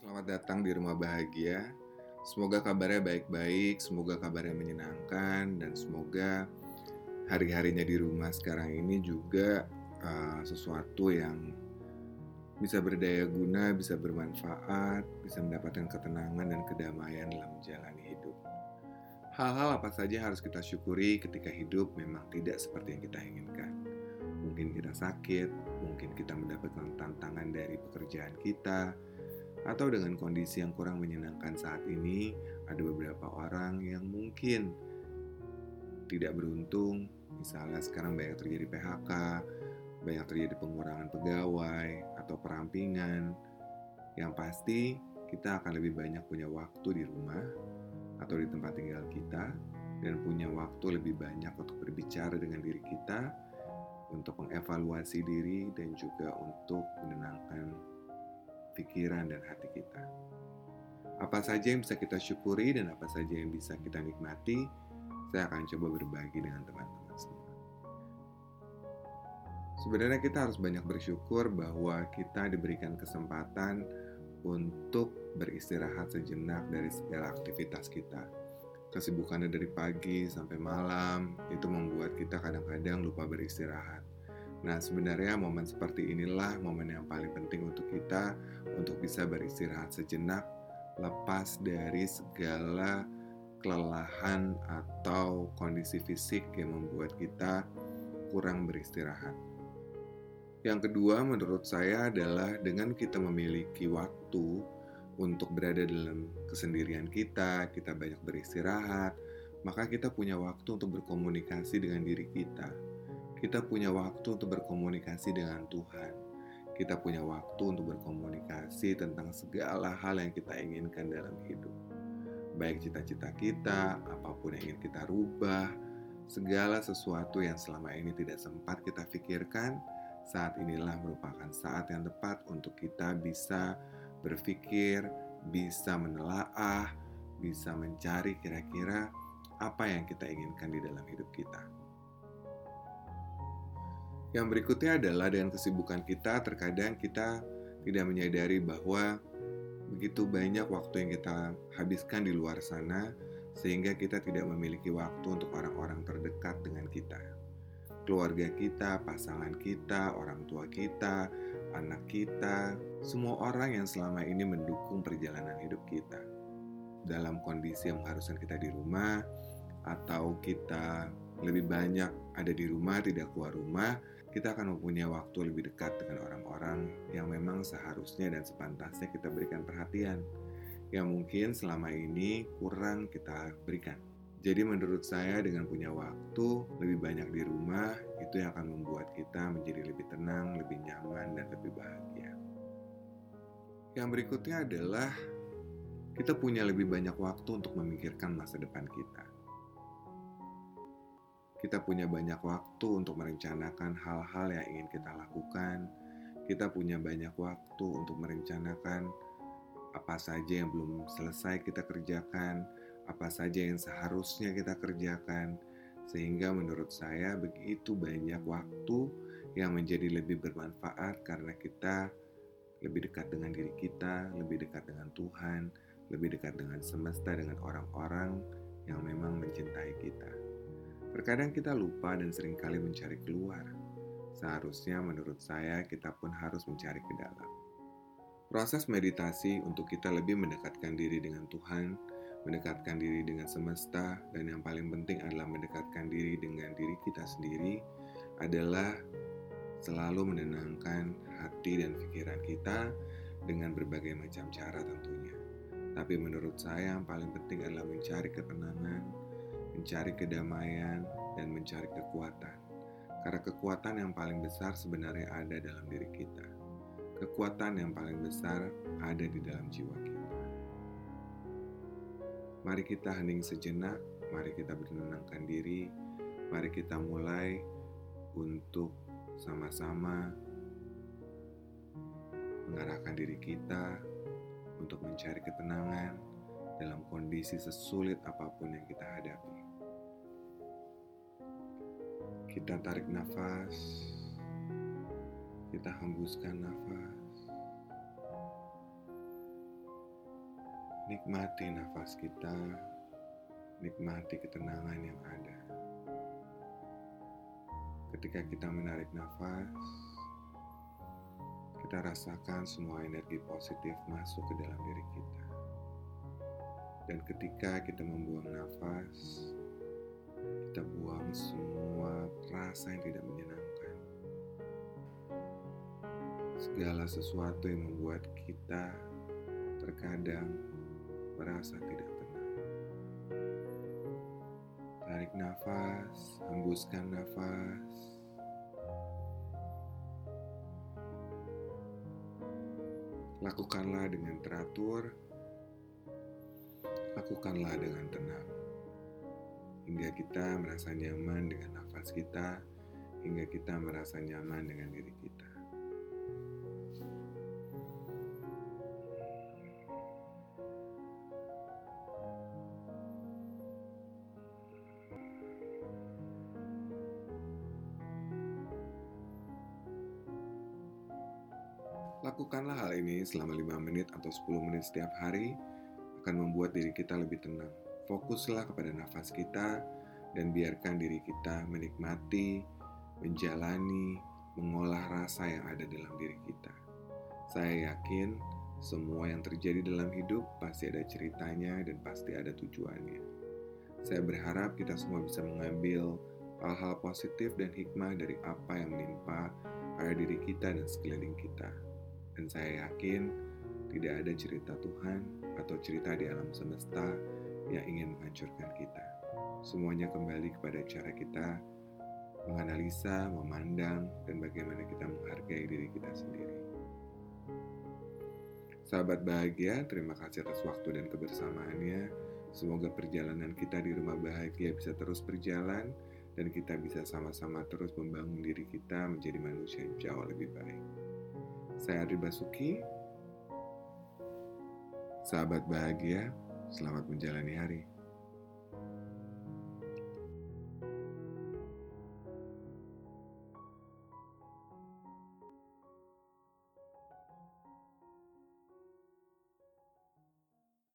Selamat datang di rumah bahagia. Semoga kabarnya baik-baik, semoga kabarnya menyenangkan, dan semoga hari-harinya di rumah sekarang ini juga uh, sesuatu yang bisa berdaya guna, bisa bermanfaat, bisa mendapatkan ketenangan dan kedamaian dalam menjalani. Hal-hal apa saja harus kita syukuri ketika hidup memang tidak seperti yang kita inginkan. Mungkin kita sakit, mungkin kita mendapatkan tantangan dari pekerjaan kita, atau dengan kondisi yang kurang menyenangkan saat ini, ada beberapa orang yang mungkin tidak beruntung, misalnya sekarang banyak terjadi PHK, banyak terjadi pengurangan pegawai atau perampingan. Yang pasti, kita akan lebih banyak punya waktu di rumah atau di tempat tinggal kita, dan punya waktu lebih banyak untuk berbicara dengan diri kita, untuk mengevaluasi diri, dan juga untuk menenangkan pikiran, dan hati kita. Apa saja yang bisa kita syukuri dan apa saja yang bisa kita nikmati, saya akan coba berbagi dengan teman-teman semua. Sebenarnya kita harus banyak bersyukur bahwa kita diberikan kesempatan untuk beristirahat sejenak dari segala aktivitas kita. Kesibukannya dari pagi sampai malam itu membuat kita kadang-kadang lupa beristirahat. Nah, sebenarnya momen seperti inilah momen yang paling penting untuk kita untuk bisa beristirahat sejenak lepas dari segala kelelahan atau kondisi fisik yang membuat kita kurang beristirahat. Yang kedua, menurut saya adalah dengan kita memiliki waktu untuk berada dalam kesendirian kita, kita banyak beristirahat, maka kita punya waktu untuk berkomunikasi dengan diri kita kita punya waktu untuk berkomunikasi dengan Tuhan. Kita punya waktu untuk berkomunikasi tentang segala hal yang kita inginkan dalam hidup. Baik cita-cita kita, apa pun yang ingin kita rubah, segala sesuatu yang selama ini tidak sempat kita pikirkan, saat inilah merupakan saat yang tepat untuk kita bisa berpikir, bisa menelaah, bisa mencari kira-kira apa yang kita inginkan di dalam hidup kita. Yang berikutnya adalah dengan kesibukan kita, terkadang kita tidak menyadari bahwa begitu banyak waktu yang kita habiskan di luar sana, sehingga kita tidak memiliki waktu untuk orang-orang terdekat dengan kita. Keluarga kita, pasangan kita, orang tua kita, anak kita, semua orang yang selama ini mendukung perjalanan hidup kita. Dalam kondisi yang mengharuskan kita di rumah, atau kita lebih banyak ada di rumah, tidak keluar rumah, kita akan mempunyai waktu lebih dekat dengan orang-orang yang memang seharusnya dan sepantasnya kita berikan perhatian, yang mungkin selama ini kurang kita berikan. Jadi menurut saya dengan punya waktu lebih banyak di rumah, itu yang akan membuat kita menjadi lebih tenang, lebih nyaman, dan lebih bahagia. Yang berikutnya adalah kita punya lebih banyak waktu untuk memikirkan masa depan kita kita punya banyak waktu untuk merencanakan hal-hal yang ingin kita lakukan. Kita punya banyak waktu untuk merencanakan apa saja yang belum selesai kita kerjakan, apa saja yang seharusnya kita kerjakan, sehingga menurut saya begitu banyak waktu yang menjadi lebih bermanfaat karena kita lebih dekat dengan diri kita, lebih dekat dengan Tuhan, lebih dekat dengan semesta, dengan orang-orang yang memang mencintai kita. Terkadang kita lupa dan sering kali mencari keluar. Seharusnya menurut saya kita pun harus mencari ke dalam. Proses meditasi untuk kita lebih mendekatkan diri dengan Tuhan, mendekatkan diri dengan semesta, dan yang paling penting adalah mendekatkan diri dengan diri kita sendiri adalah selalu menenangkan hati dan pikiran kita dengan berbagai macam cara tentunya. Tapi menurut saya yang paling penting adalah mencari ketenangan, mencari kedamaian, dan mencari kekuatan. Karena kekuatan yang paling besar sebenarnya ada dalam diri kita. Kekuatan yang paling besar ada di dalam jiwa kita. Mari kita hening sejenak, mari kita menenangkan diri, mari kita mulai untuk sama-sama mengarahkan diri kita untuk mencari ketenangan dalam kondisi sesulit apa pun yang kita hadapi. Kita tarik nafas, kita hembuskan nafas. Nikmati nafas kita, nikmati ketenangan yang ada. Ketika kita menarik nafas, kita rasakan semua energi positif masuk ke dalam diri kita. Dan ketika kita membuang nafas, kita buang semua rasa yang tidak menyenangkan. Segala sesuatu yang membuat kita terkadang merasa tidak tenang. Tarik nafas, hembuskan nafas. Lakukanlah dengan teratur, lakukanlah dengan tenang, hingga kita merasa nyaman dengan nafas kita, hingga kita merasa nyaman dengan diri kita. Lakukanlah hal ini selama 5 menit atau 10 menit setiap hari akan membuat diri kita lebih tenang. Fokuslah kepada nafas kita dan biarkan diri kita menikmati, menjalani, mengolah rasa yang ada dalam diri kita. Saya yakin semua yang terjadi dalam hidup pasti ada ceritanya dan pasti ada tujuannya. Saya berharap kita semua bisa mengambil hal-hal positif dan hikmah dari apa yang menimpa pada diri kita dan sekeliling kita. Dan saya yakin tidak ada cerita Tuhan atau cerita di alam semesta yang ingin menghancurkan kita. Semuanya kembali kepada cara kita menganalisa, memandang, dan bagaimana kita menghargai diri kita sendiri. Sahabat bahagia, terima kasih atas waktu dan kebersamaannya. Semoga perjalanan kita di rumah bahagia bisa terus berjalan dan kita bisa sama-sama terus membangun diri kita menjadi manusia yang jauh lebih baik. Saya Ari Basuki. Sahabat bahagia, selamat menjalani hari.